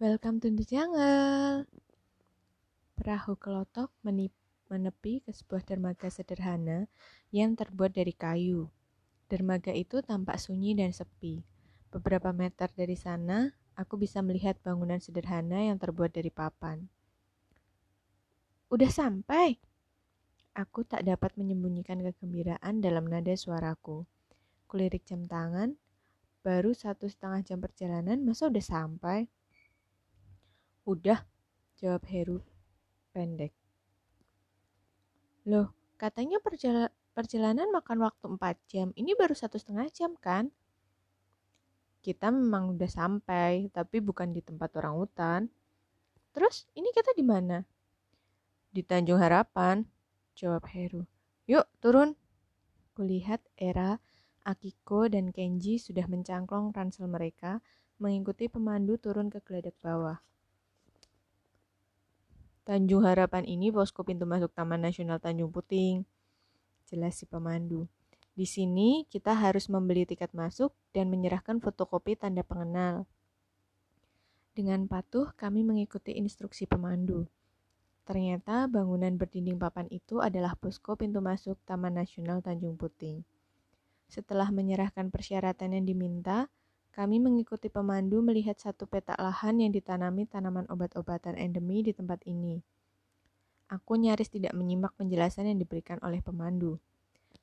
Welcome to the jungle. Perahu kelotok menepi ke sebuah dermaga sederhana yang terbuat dari kayu. Dermaga itu tampak sunyi dan sepi. Beberapa meter dari sana, aku bisa melihat bangunan sederhana yang terbuat dari papan. Udah sampai. Aku tak dapat menyembunyikan kegembiraan dalam nada suaraku. Kulirik jam tangan, baru satu setengah jam perjalanan, masa udah sampai? Udah, jawab Heru pendek. Loh, katanya perjalanan makan waktu 4 jam. Ini baru satu setengah jam kan? Kita memang udah sampai, tapi bukan di tempat orang hutan. Terus, ini kita di mana? Di Tanjung Harapan, jawab Heru. Yuk, turun. Kulihat Era, Akiko, dan Kenji sudah mencangklong ransel mereka mengikuti pemandu turun ke geladak bawah. Tanjung Harapan ini posko pintu masuk Taman Nasional Tanjung Puting. Jelas si pemandu. Di sini kita harus membeli tiket masuk dan menyerahkan fotokopi tanda pengenal. Dengan patuh kami mengikuti instruksi pemandu. Ternyata bangunan berdinding papan itu adalah posko pintu masuk Taman Nasional Tanjung Puting. Setelah menyerahkan persyaratan yang diminta, kami mengikuti pemandu melihat satu petak lahan yang ditanami tanaman obat-obatan endemi di tempat ini. Aku nyaris tidak menyimak penjelasan yang diberikan oleh pemandu.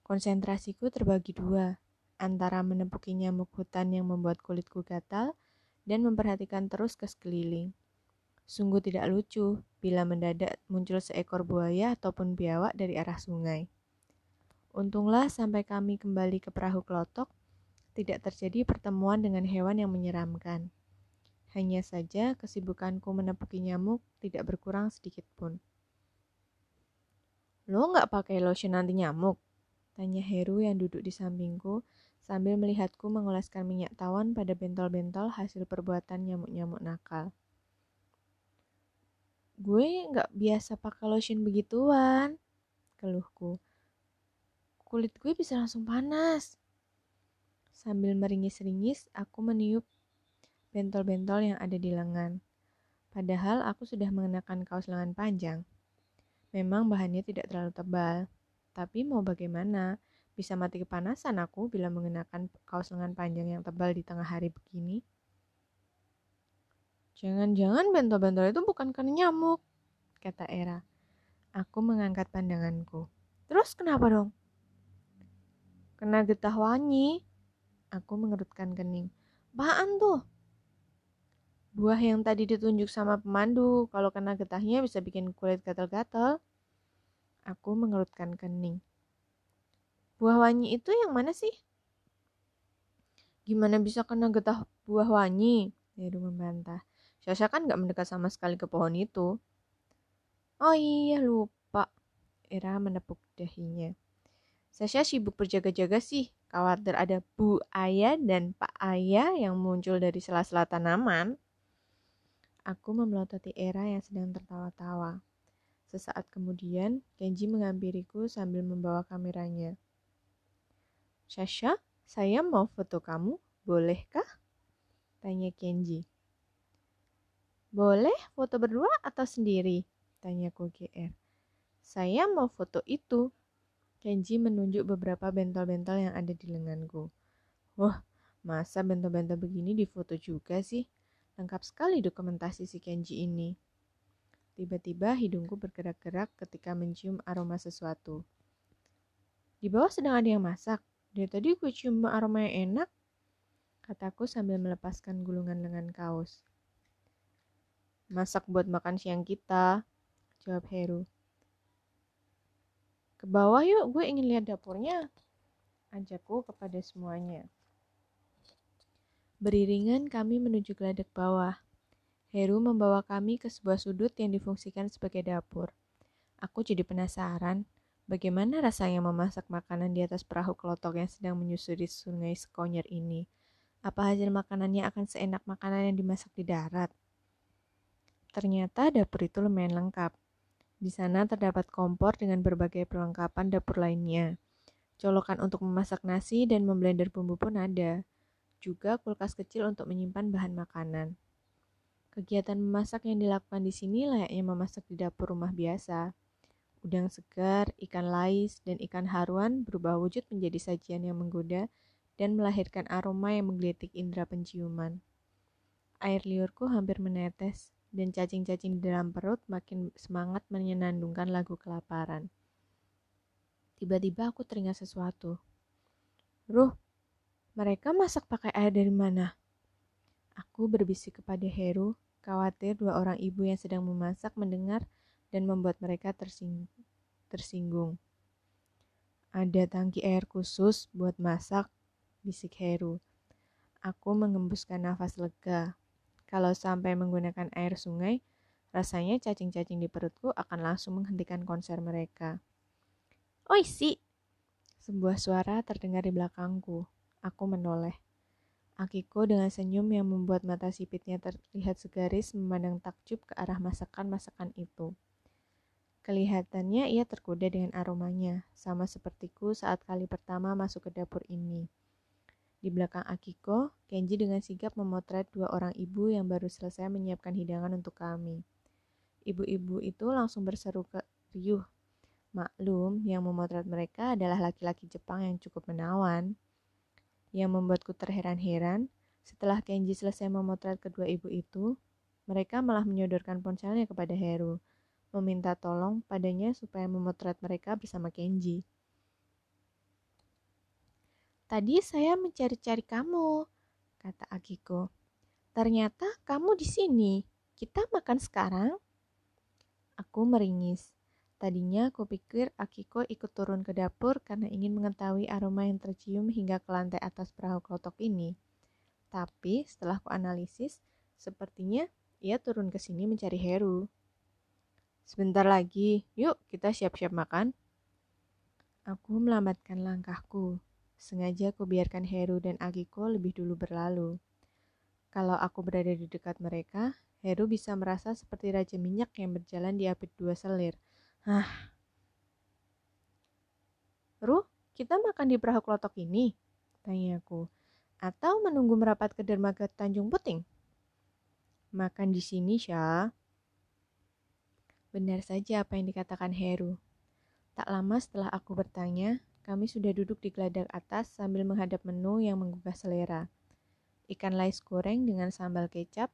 Konsentrasiku terbagi dua, antara menepuki nyamuk hutan yang membuat kulitku gatal dan memperhatikan terus ke sekeliling. Sungguh tidak lucu bila mendadak muncul seekor buaya ataupun biawak dari arah sungai. Untunglah sampai kami kembali ke perahu kelotok, tidak terjadi pertemuan dengan hewan yang menyeramkan. Hanya saja kesibukanku menepuki nyamuk tidak berkurang sedikit pun. Lo nggak pakai lotion anti nyamuk? Tanya Heru yang duduk di sampingku sambil melihatku mengoleskan minyak tawon pada bentol-bentol hasil perbuatan nyamuk-nyamuk nakal. Gue nggak biasa pakai lotion begituan, keluhku. Kulit gue bisa langsung panas. Sambil meringis-ringis, aku meniup bentol-bentol yang ada di lengan. Padahal aku sudah mengenakan kaos lengan panjang. Memang bahannya tidak terlalu tebal, tapi mau bagaimana? Bisa mati kepanasan aku bila mengenakan kaos lengan panjang yang tebal di tengah hari begini. Jangan-jangan bentol-bentol itu bukan karena nyamuk, kata Era. Aku mengangkat pandanganku. Terus kenapa dong? Kena getah wangi, Aku mengerutkan kening. Apaan tuh? Buah yang tadi ditunjuk sama pemandu, kalau kena getahnya bisa bikin kulit gatal-gatal. Aku mengerutkan kening. Buah wangi itu yang mana sih? Gimana bisa kena getah buah wangi? Heru membantah. Sasha kan gak mendekat sama sekali ke pohon itu. Oh iya, lupa. Era menepuk dahinya. Sasha sibuk berjaga-jaga sih, khawatir ada Bu Ayah dan Pak Ayah yang muncul dari sela-sela tanaman. Aku memelototi Era yang sedang tertawa-tawa. Sesaat kemudian, Kenji menghampiriku sambil membawa kameranya. Sasha, saya mau foto kamu, bolehkah? Tanya Kenji. Boleh foto berdua atau sendiri? Tanyaku GR. Saya mau foto itu, Kenji menunjuk beberapa bentol-bentol yang ada di lenganku. Wah, masa bentol-bentol begini difoto juga sih? Lengkap sekali dokumentasi si Kenji ini. Tiba-tiba hidungku bergerak-gerak ketika mencium aroma sesuatu. Di bawah sedang ada yang masak. Dari tadi gue cium aroma yang enak. Kataku sambil melepaskan gulungan lengan kaos. Masak buat makan siang kita, jawab Heru. Ke bawah yuk, gue ingin lihat dapurnya. Ajakku kepada semuanya. Beriringan kami menuju geladak bawah. Heru membawa kami ke sebuah sudut yang difungsikan sebagai dapur. Aku jadi penasaran, bagaimana rasanya memasak makanan di atas perahu kelotok yang sedang menyusuri sungai Sekonyer ini. Apa hasil makanannya akan seenak makanan yang dimasak di darat? Ternyata dapur itu lumayan lengkap. Di sana terdapat kompor dengan berbagai perlengkapan dapur lainnya. Colokan untuk memasak nasi dan memblender bumbu pun ada. Juga kulkas kecil untuk menyimpan bahan makanan. Kegiatan memasak yang dilakukan di sini layaknya memasak di dapur rumah biasa. Udang segar, ikan lais, dan ikan haruan berubah wujud menjadi sajian yang menggoda dan melahirkan aroma yang menggelitik indera penciuman. Air liurku hampir menetes, dan cacing-cacing di dalam perut makin semangat menyenandungkan lagu kelaparan. Tiba-tiba aku teringat sesuatu. Ruh, mereka masak pakai air dari mana? Aku berbisik kepada Heru, khawatir dua orang ibu yang sedang memasak mendengar dan membuat mereka tersing tersinggung. Ada tangki air khusus buat masak, bisik Heru. Aku mengembuskan nafas lega. Kalau sampai menggunakan air sungai, rasanya cacing-cacing di perutku akan langsung menghentikan konser mereka. Oi si! Sebuah suara terdengar di belakangku. Aku menoleh. Akiko dengan senyum yang membuat mata sipitnya terlihat segaris memandang takjub ke arah masakan-masakan itu. Kelihatannya ia tergoda dengan aromanya, sama sepertiku saat kali pertama masuk ke dapur ini. Di belakang Akiko, Kenji dengan sigap memotret dua orang ibu yang baru selesai menyiapkan hidangan untuk kami. Ibu-ibu itu langsung berseru ke riuh Maklum, yang memotret mereka adalah laki-laki Jepang yang cukup menawan. Yang membuatku terheran-heran, setelah Kenji selesai memotret kedua ibu itu, mereka malah menyodorkan ponselnya kepada Heru, meminta tolong padanya supaya memotret mereka bersama Kenji. Tadi saya mencari-cari kamu, kata Akiko. Ternyata kamu di sini. Kita makan sekarang? Aku meringis. Tadinya aku pikir Akiko ikut turun ke dapur karena ingin mengetahui aroma yang tercium hingga ke lantai atas perahu klotok ini. Tapi setelah ku analisis, sepertinya ia turun ke sini mencari Heru. Sebentar lagi, yuk kita siap-siap makan. Aku melambatkan langkahku. Sengaja aku biarkan Heru dan Akiko lebih dulu berlalu. Kalau aku berada di dekat mereka, Heru bisa merasa seperti raja minyak yang berjalan di api dua selir – Ah. Ruh, kita makan di perahu klotok ini? Tanyaku. Atau menunggu merapat ke dermaga Tanjung Puting? Makan di sini, Syah. Benar saja apa yang dikatakan Heru. Tak lama setelah aku bertanya, kami sudah duduk di geladak atas sambil menghadap menu yang menggugah selera. Ikan lais goreng dengan sambal kecap,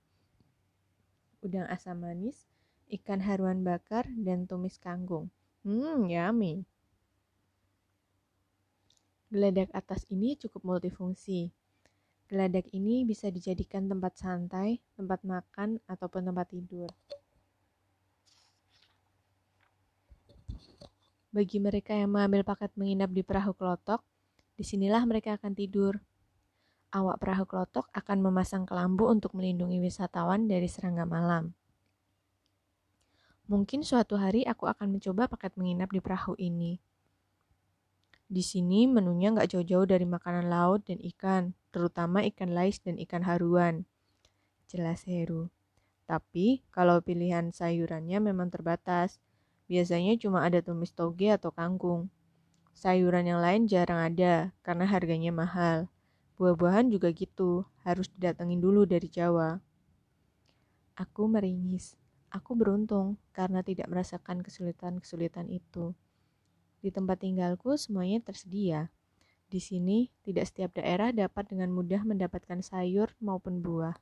udang asam manis, ikan haruan bakar, dan tumis kangkung. Hmm, yummy. Geladak atas ini cukup multifungsi. Geladak ini bisa dijadikan tempat santai, tempat makan, ataupun tempat tidur. Bagi mereka yang mengambil paket menginap di perahu kelotok, di sinilah mereka akan tidur. Awak perahu kelotok akan memasang kelambu untuk melindungi wisatawan dari serangga malam. Mungkin suatu hari aku akan mencoba paket menginap di perahu ini. Di sini menunya nggak jauh-jauh dari makanan laut dan ikan, terutama ikan lais dan ikan haruan. Jelas Heru. Tapi kalau pilihan sayurannya memang terbatas. Biasanya cuma ada tumis toge atau kangkung. Sayuran yang lain jarang ada karena harganya mahal. Buah-buahan juga gitu, harus didatengin dulu dari Jawa. Aku meringis. Aku beruntung karena tidak merasakan kesulitan-kesulitan itu. Di tempat tinggalku semuanya tersedia. Di sini, tidak setiap daerah dapat dengan mudah mendapatkan sayur maupun buah.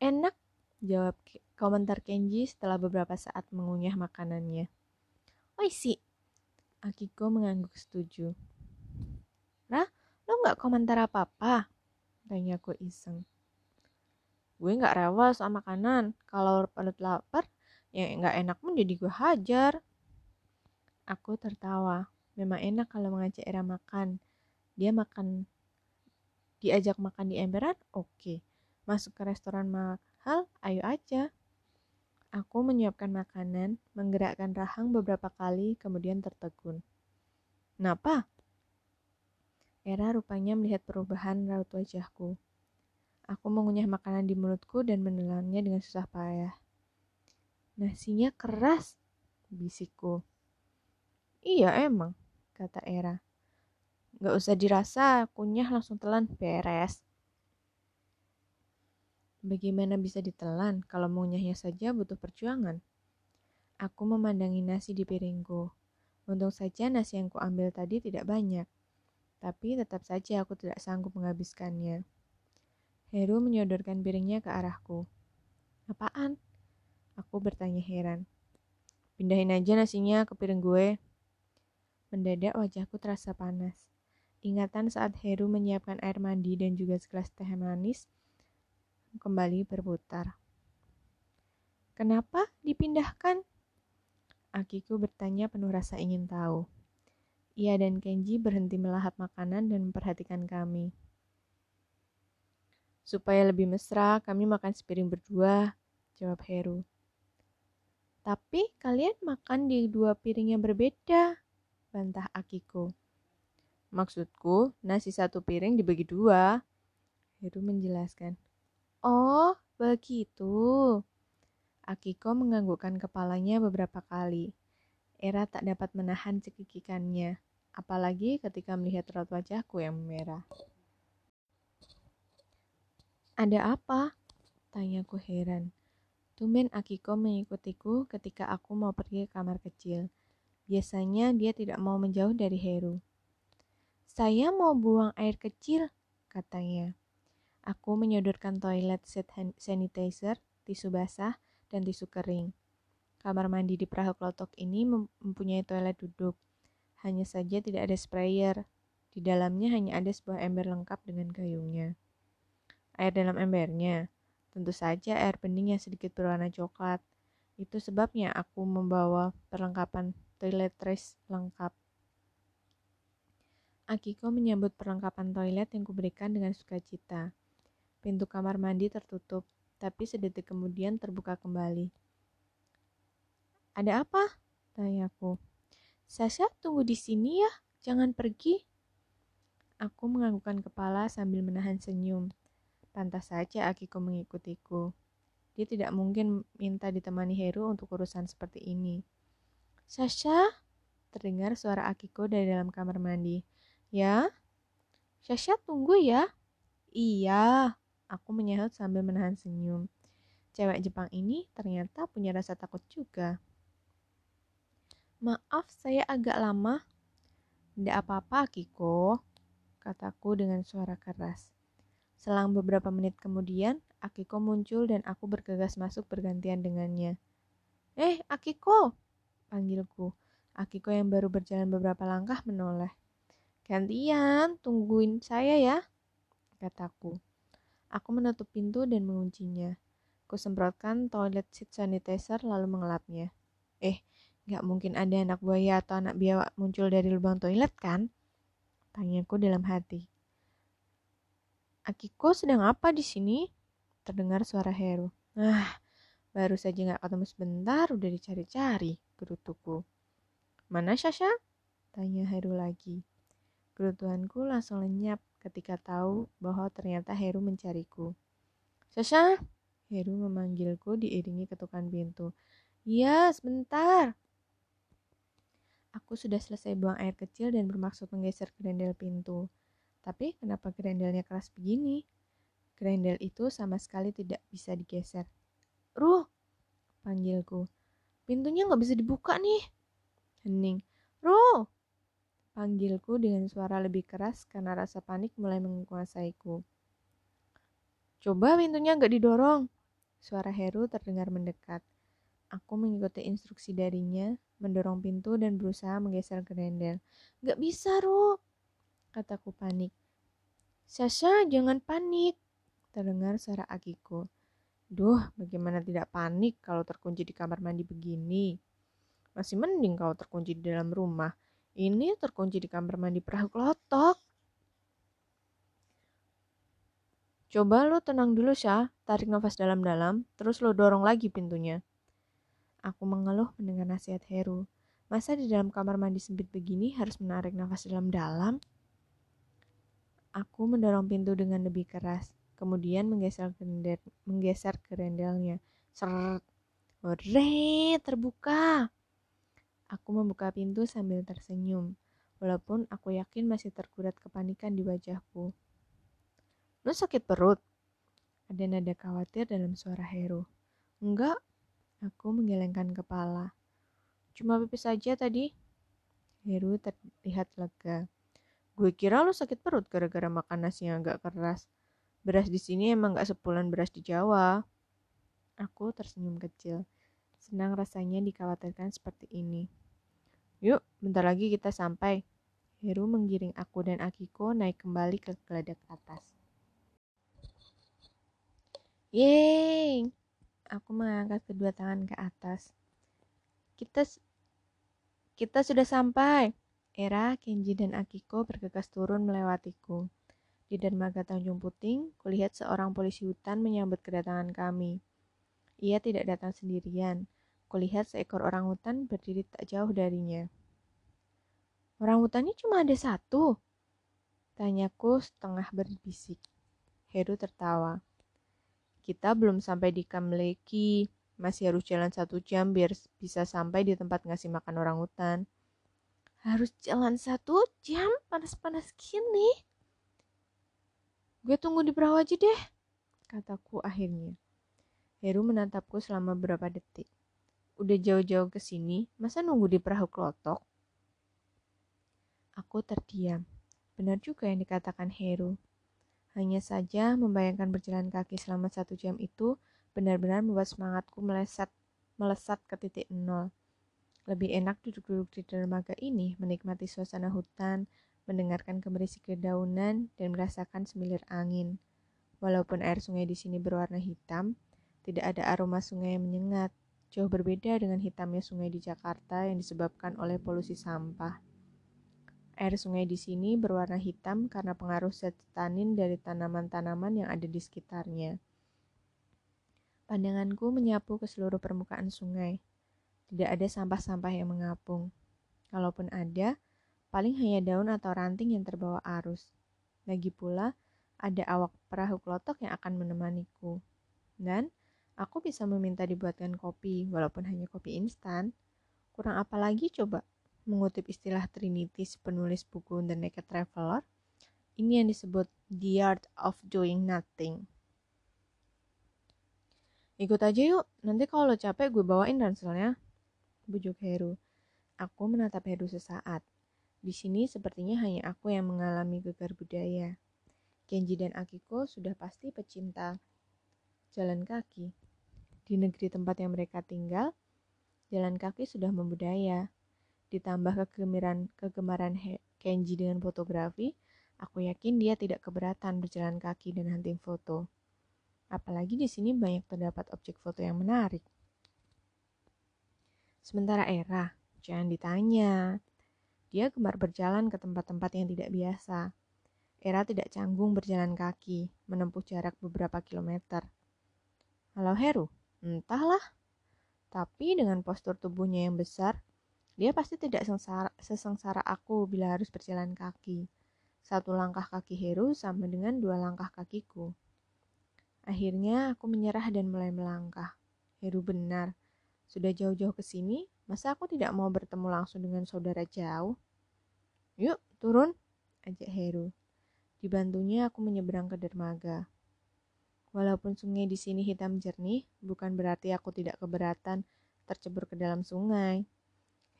Enak, jawab komentar Kenji setelah beberapa saat mengunyah makanannya. sih, Akiko mengangguk setuju. Rah, lo nggak komentar apa-apa? Tanyaku iseng gue nggak rewel sama makanan kalau perut lapar ya nggak enak pun jadi gue hajar aku tertawa memang enak kalau mengajak Era makan dia makan diajak makan di emberan oke okay. masuk ke restoran mahal ayo aja aku menyiapkan makanan menggerakkan rahang beberapa kali kemudian tertegun kenapa Era rupanya melihat perubahan raut wajahku. Aku mengunyah makanan di mulutku dan menelannya dengan susah payah. Nasinya keras, bisikku. Iya emang, kata Era. Gak usah dirasa, kunyah langsung telan, beres. Bagaimana bisa ditelan kalau mengunyahnya saja butuh perjuangan? Aku memandangi nasi di piringku. Untung saja nasi yang kuambil tadi tidak banyak. Tapi tetap saja aku tidak sanggup menghabiskannya. Heru menyodorkan piringnya ke arahku. Apaan? Aku bertanya heran. Pindahin aja nasinya ke piring gue. Mendadak wajahku terasa panas. Ingatan saat Heru menyiapkan air mandi dan juga segelas teh manis kembali berputar. Kenapa dipindahkan? Akiku bertanya penuh rasa ingin tahu. Ia dan Kenji berhenti melahap makanan dan memperhatikan kami. Supaya lebih mesra, kami makan sepiring berdua, jawab Heru. Tapi kalian makan di dua piring yang berbeda, bantah Akiko. Maksudku, nasi satu piring dibagi dua. Heru menjelaskan. Oh, begitu. Akiko menganggukkan kepalanya beberapa kali. Era tak dapat menahan cekikikannya, apalagi ketika melihat raut wajahku yang merah. Ada apa? Tanyaku heran. Tumben Akiko mengikutiku ketika aku mau pergi ke kamar kecil. Biasanya dia tidak mau menjauh dari Heru. Saya mau buang air kecil, katanya. Aku menyodorkan toilet set sanitizer, tisu basah, dan tisu kering. Kamar mandi di perahu klotok ini mempunyai toilet duduk. Hanya saja tidak ada sprayer. Di dalamnya hanya ada sebuah ember lengkap dengan gayungnya. Air dalam embernya, tentu saja air bening yang sedikit berwarna coklat. Itu sebabnya aku membawa perlengkapan toiletries lengkap. Akiko menyambut perlengkapan toilet yang kuberikan dengan sukacita. Pintu kamar mandi tertutup, tapi sedetik kemudian terbuka kembali. Ada apa? Tanyaku. Sasha tunggu di sini ya, jangan pergi. Aku menganggukkan kepala sambil menahan senyum. Pantas saja Akiko mengikutiku. Dia tidak mungkin minta ditemani Heru untuk urusan seperti ini. Sasha? Terdengar suara Akiko dari dalam kamar mandi. Ya? Sasha tunggu ya? Iya, Aku menyahut sambil menahan senyum. Cewek Jepang ini ternyata punya rasa takut juga. Maaf, saya agak lama. Tidak apa-apa, Kiko, kataku dengan suara keras. Selang beberapa menit kemudian, Akiko muncul dan aku bergegas masuk bergantian dengannya. Eh, Akiko! Panggilku. Akiko yang baru berjalan beberapa langkah menoleh. Gantian, tungguin saya ya, kataku. Aku menutup pintu dan menguncinya. Kusemprotkan toilet seat sanitizer lalu mengelapnya. Eh, gak mungkin ada anak buaya atau anak biawak muncul dari lubang toilet kan? Tanyaku dalam hati. Akiko sedang apa di sini? Terdengar suara Heru. Ah, baru saja gak ketemu sebentar udah dicari-cari, gerutuku. Mana Sasha? Tanya Heru lagi. Gerutuanku langsung lenyap ketika tahu bahwa ternyata Heru mencariku. Sasha, Heru memanggilku diiringi ketukan pintu. Iya, sebentar. Aku sudah selesai buang air kecil dan bermaksud menggeser gerendel pintu. Tapi kenapa gerendelnya keras begini? Gerendel itu sama sekali tidak bisa digeser. Ruh, panggilku. Pintunya nggak bisa dibuka nih. Hening. Ruh, Panggilku dengan suara lebih keras karena rasa panik mulai menguasaiku. Coba pintunya gak didorong. Suara Heru terdengar mendekat. Aku mengikuti instruksi darinya, mendorong pintu dan berusaha menggeser gerendel. Gak bisa, Ru, kataku panik. Sasha, jangan panik, terdengar suara Akiko. Duh, bagaimana tidak panik kalau terkunci di kamar mandi begini? Masih mending kalau terkunci di dalam rumah. Ini terkunci di kamar mandi perahu kelotok. Coba lo tenang dulu, Syah. Tarik nafas dalam-dalam, terus lo dorong lagi pintunya. Aku mengeluh mendengar nasihat Heru. Masa di dalam kamar mandi sempit begini harus menarik nafas dalam-dalam? Aku mendorong pintu dengan lebih keras, kemudian menggeser gerendel, menggeser gerendelnya. Seret. Terbuka. Aku membuka pintu sambil tersenyum, walaupun aku yakin masih terkurat kepanikan di wajahku. Lu sakit perut? Ada nada khawatir dalam suara Heru. Enggak, aku menggelengkan kepala. Cuma pipis saja tadi. Heru terlihat lega. Gue kira lo sakit perut gara-gara makan nasi yang agak keras. Beras di sini emang gak sepulan beras di Jawa. Aku tersenyum kecil. Senang rasanya dikhawatirkan seperti ini. Yuk, bentar lagi kita sampai. Heru menggiring aku dan Akiko naik kembali ke geladak atas. Yeay! Aku mengangkat kedua tangan ke atas. Kita kita sudah sampai. Era, Kenji, dan Akiko bergegas turun melewatiku. Di dermaga Tanjung Puting, kulihat seorang polisi hutan menyambut kedatangan kami. Ia tidak datang sendirian. Kulihat seekor orang hutan berdiri tak jauh darinya. Orang hutannya cuma ada satu? Tanyaku setengah berbisik. Heru tertawa. Kita belum sampai di Kamleki, masih harus jalan satu jam biar bisa sampai di tempat ngasih makan orang hutan. Harus jalan satu jam panas-panas gini. Gue tunggu di perahu aja deh, kataku akhirnya. Heru menatapku selama beberapa detik. Udah jauh-jauh ke sini, masa nunggu di perahu klotok? Aku terdiam. Benar juga yang dikatakan Heru. Hanya saja membayangkan berjalan kaki selama satu jam itu benar-benar membuat semangatku meleset, melesat ke titik nol. Lebih enak duduk-duduk di dermaga ini, menikmati suasana hutan, mendengarkan kemerisik dedaunan, dan merasakan semilir angin. Walaupun air sungai di sini berwarna hitam, tidak ada aroma sungai yang menyengat, jauh berbeda dengan hitamnya sungai di Jakarta yang disebabkan oleh polusi sampah. Air sungai di sini berwarna hitam karena pengaruh zat tanin dari tanaman-tanaman yang ada di sekitarnya. Pandanganku menyapu ke seluruh permukaan sungai. Tidak ada sampah-sampah yang mengapung. Kalaupun ada, paling hanya daun atau ranting yang terbawa arus. Lagi pula, ada awak perahu klotok yang akan menemaniku. Dan aku bisa meminta dibuatkan kopi, walaupun hanya kopi instan. Kurang apa lagi coba? mengutip istilah Trinity penulis buku The Naked Traveler, ini yang disebut The Art of Doing Nothing. Ikut aja yuk, nanti kalau lo capek gue bawain ranselnya. Bujuk Heru. Aku menatap Heru sesaat. Di sini sepertinya hanya aku yang mengalami gegar budaya. Kenji dan Akiko sudah pasti pecinta jalan kaki. Di negeri tempat yang mereka tinggal, jalan kaki sudah membudaya ditambah kegemaran kegemaran Kenji dengan fotografi, aku yakin dia tidak keberatan berjalan kaki dan hunting foto. Apalagi di sini banyak terdapat objek foto yang menarik. Sementara Era, jangan ditanya. Dia gemar berjalan ke tempat-tempat yang tidak biasa. Era tidak canggung berjalan kaki, menempuh jarak beberapa kilometer. Halo Heru, entahlah. Tapi dengan postur tubuhnya yang besar, dia pasti tidak sengsara, sesengsara aku bila harus berjalan kaki. Satu langkah kaki Heru sama dengan dua langkah kakiku. Akhirnya aku menyerah dan mulai melangkah. Heru benar. Sudah jauh-jauh ke sini, masa aku tidak mau bertemu langsung dengan saudara jauh? Yuk, turun, ajak Heru. Dibantunya aku menyeberang ke dermaga. Walaupun sungai di sini hitam jernih, bukan berarti aku tidak keberatan tercebur ke dalam sungai.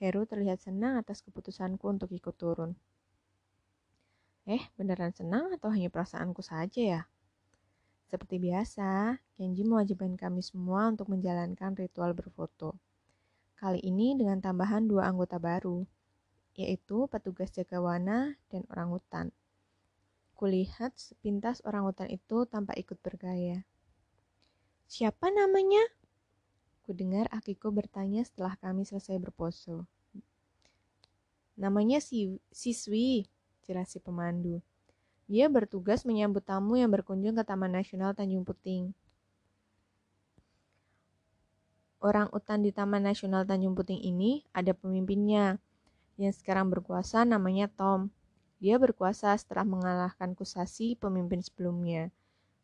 Heru terlihat senang atas keputusanku untuk ikut turun. Eh, beneran senang atau hanya perasaanku saja ya? Seperti biasa, Kenji mewajibkan kami semua untuk menjalankan ritual berfoto. Kali ini dengan tambahan dua anggota baru, yaitu petugas jaga wana dan orang hutan. Kulihat sepintas orang hutan itu tanpa ikut bergaya. Siapa namanya? Kudengar Akiko bertanya setelah kami selesai berpose. Namanya si siswi, jelas si pemandu. Dia bertugas menyambut tamu yang berkunjung ke Taman Nasional Tanjung Puting. Orang utan di Taman Nasional Tanjung Puting ini ada pemimpinnya, yang sekarang berkuasa namanya Tom. Dia berkuasa setelah mengalahkan Kusasi, pemimpin sebelumnya.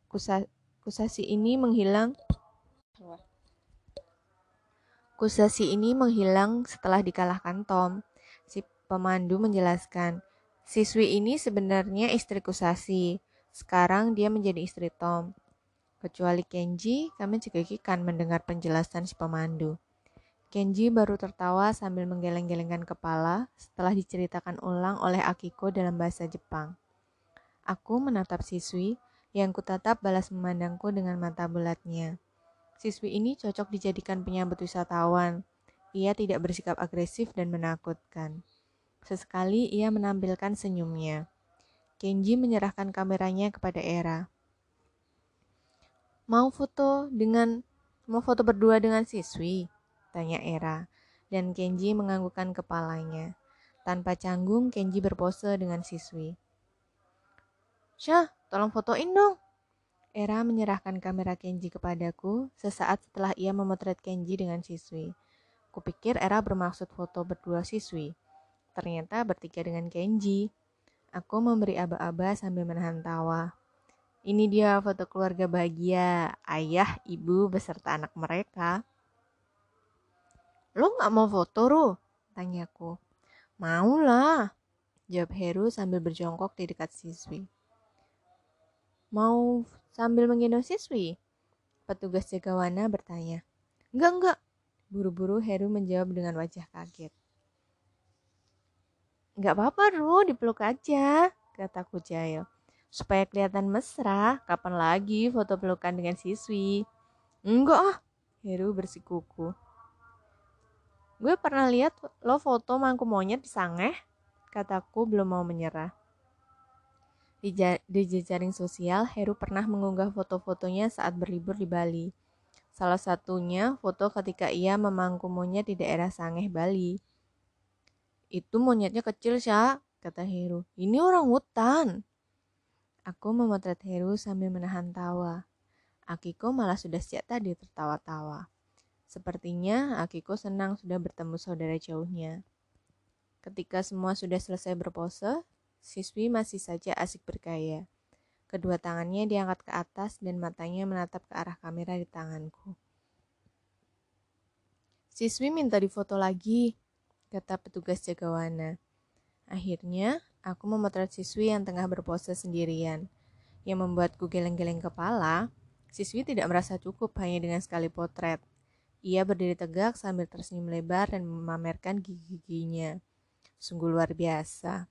Kusa, Kusasi ini menghilang Kusasi ini menghilang setelah dikalahkan Tom. Si pemandu menjelaskan, siswi ini sebenarnya istri Kusasi. Sekarang dia menjadi istri Tom. Kecuali Kenji, kami cekikikan mendengar penjelasan si pemandu. Kenji baru tertawa sambil menggeleng-gelengkan kepala setelah diceritakan ulang oleh Akiko dalam bahasa Jepang. Aku menatap siswi yang kutatap balas memandangku dengan mata bulatnya. Siswi ini cocok dijadikan penyambut wisatawan. Ia tidak bersikap agresif dan menakutkan. Sesekali ia menampilkan senyumnya. Kenji menyerahkan kameranya kepada Era. Mau foto dengan mau foto berdua dengan siswi? Tanya Era. Dan Kenji menganggukkan kepalanya. Tanpa canggung, Kenji berpose dengan siswi. Syah, tolong fotoin dong. Era menyerahkan kamera Kenji kepadaku sesaat setelah ia memotret Kenji dengan siswi. Kupikir Era bermaksud foto berdua siswi. Ternyata bertiga dengan Kenji. Aku memberi aba-aba sambil menahan tawa. Ini dia foto keluarga bahagia, ayah, ibu, beserta anak mereka. Lo gak mau foto, Ru? Tanyaku. Mau lah, jawab Heru sambil berjongkok di dekat siswi. Mau sambil menggendong siswi? Petugas jaga wana bertanya. Enggak, enggak. Buru-buru Heru menjawab dengan wajah kaget. Enggak apa-apa, Ru, dipeluk aja, kataku Jail. Supaya kelihatan mesra, kapan lagi foto pelukan dengan siswi? Enggak ah, Heru bersikuku. Gue pernah lihat lo foto mangku monyet di Sangeh, kataku belum mau menyerah. Di, di jejaring sosial, Heru pernah mengunggah foto-fotonya saat berlibur di Bali. Salah satunya foto ketika ia memangku monyet di daerah Sangeh, Bali. Itu monyetnya kecil, Sya, kata Heru. Ini orang hutan. Aku memotret Heru sambil menahan tawa. Akiko malah sudah siap tadi tertawa-tawa. Sepertinya Akiko senang sudah bertemu saudara jauhnya. Ketika semua sudah selesai berpose, siswi masih saja asik bergaya. Kedua tangannya diangkat ke atas dan matanya menatap ke arah kamera di tanganku. Siswi minta difoto lagi, kata petugas jaga wana. Akhirnya, Aku memotret siswi yang tengah berpose sendirian. Yang membuatku geleng-geleng kepala, siswi tidak merasa cukup hanya dengan sekali potret. Ia berdiri tegak sambil tersenyum lebar dan memamerkan gigi-giginya. Sungguh luar biasa.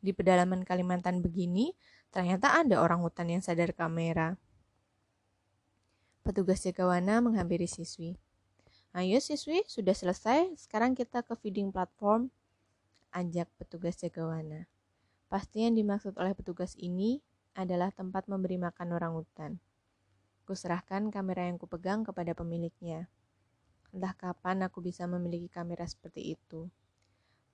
Di pedalaman Kalimantan begini, ternyata ada orang hutan yang sadar kamera. Petugas jagawana menghampiri siswi. Ayo siswi, sudah selesai. Sekarang kita ke feeding platform. Ajak petugas jagawana. Pasti yang dimaksud oleh petugas ini adalah tempat memberi makan orang hutan. Kuserahkan kamera yang kupegang kepada pemiliknya. Entah kapan aku bisa memiliki kamera seperti itu.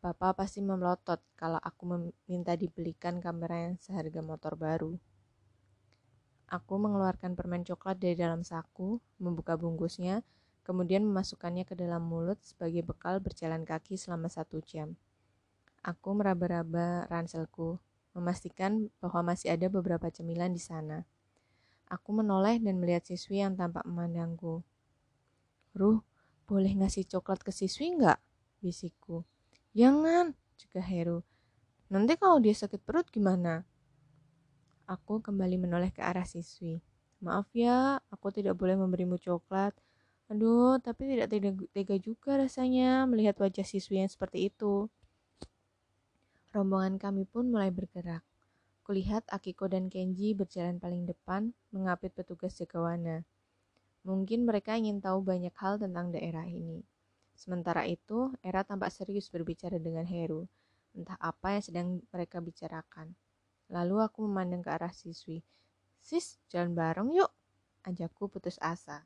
Bapak pasti memelotot kalau aku meminta dibelikan kamera yang seharga motor baru. Aku mengeluarkan permen coklat dari dalam saku, membuka bungkusnya, kemudian memasukkannya ke dalam mulut sebagai bekal berjalan kaki selama satu jam. Aku meraba-raba ranselku, memastikan bahwa masih ada beberapa cemilan di sana. Aku menoleh dan melihat siswi yang tampak memandangku. Ruh, boleh ngasih coklat ke siswi nggak? Bisikku. Jangan, juga Heru. Nanti kalau dia sakit perut gimana? Aku kembali menoleh ke arah siswi. Maaf ya, aku tidak boleh memberimu coklat. Aduh, tapi tidak tega juga rasanya melihat wajah siswi yang seperti itu. Rombongan kami pun mulai bergerak. Kulihat Akiko dan Kenji berjalan paling depan, mengapit petugas jagawana. Mungkin mereka ingin tahu banyak hal tentang daerah ini. Sementara itu, Era tampak serius berbicara dengan Heru. Entah apa yang sedang mereka bicarakan. Lalu aku memandang ke arah siswi. Sis, jalan bareng yuk. Ajakku putus asa.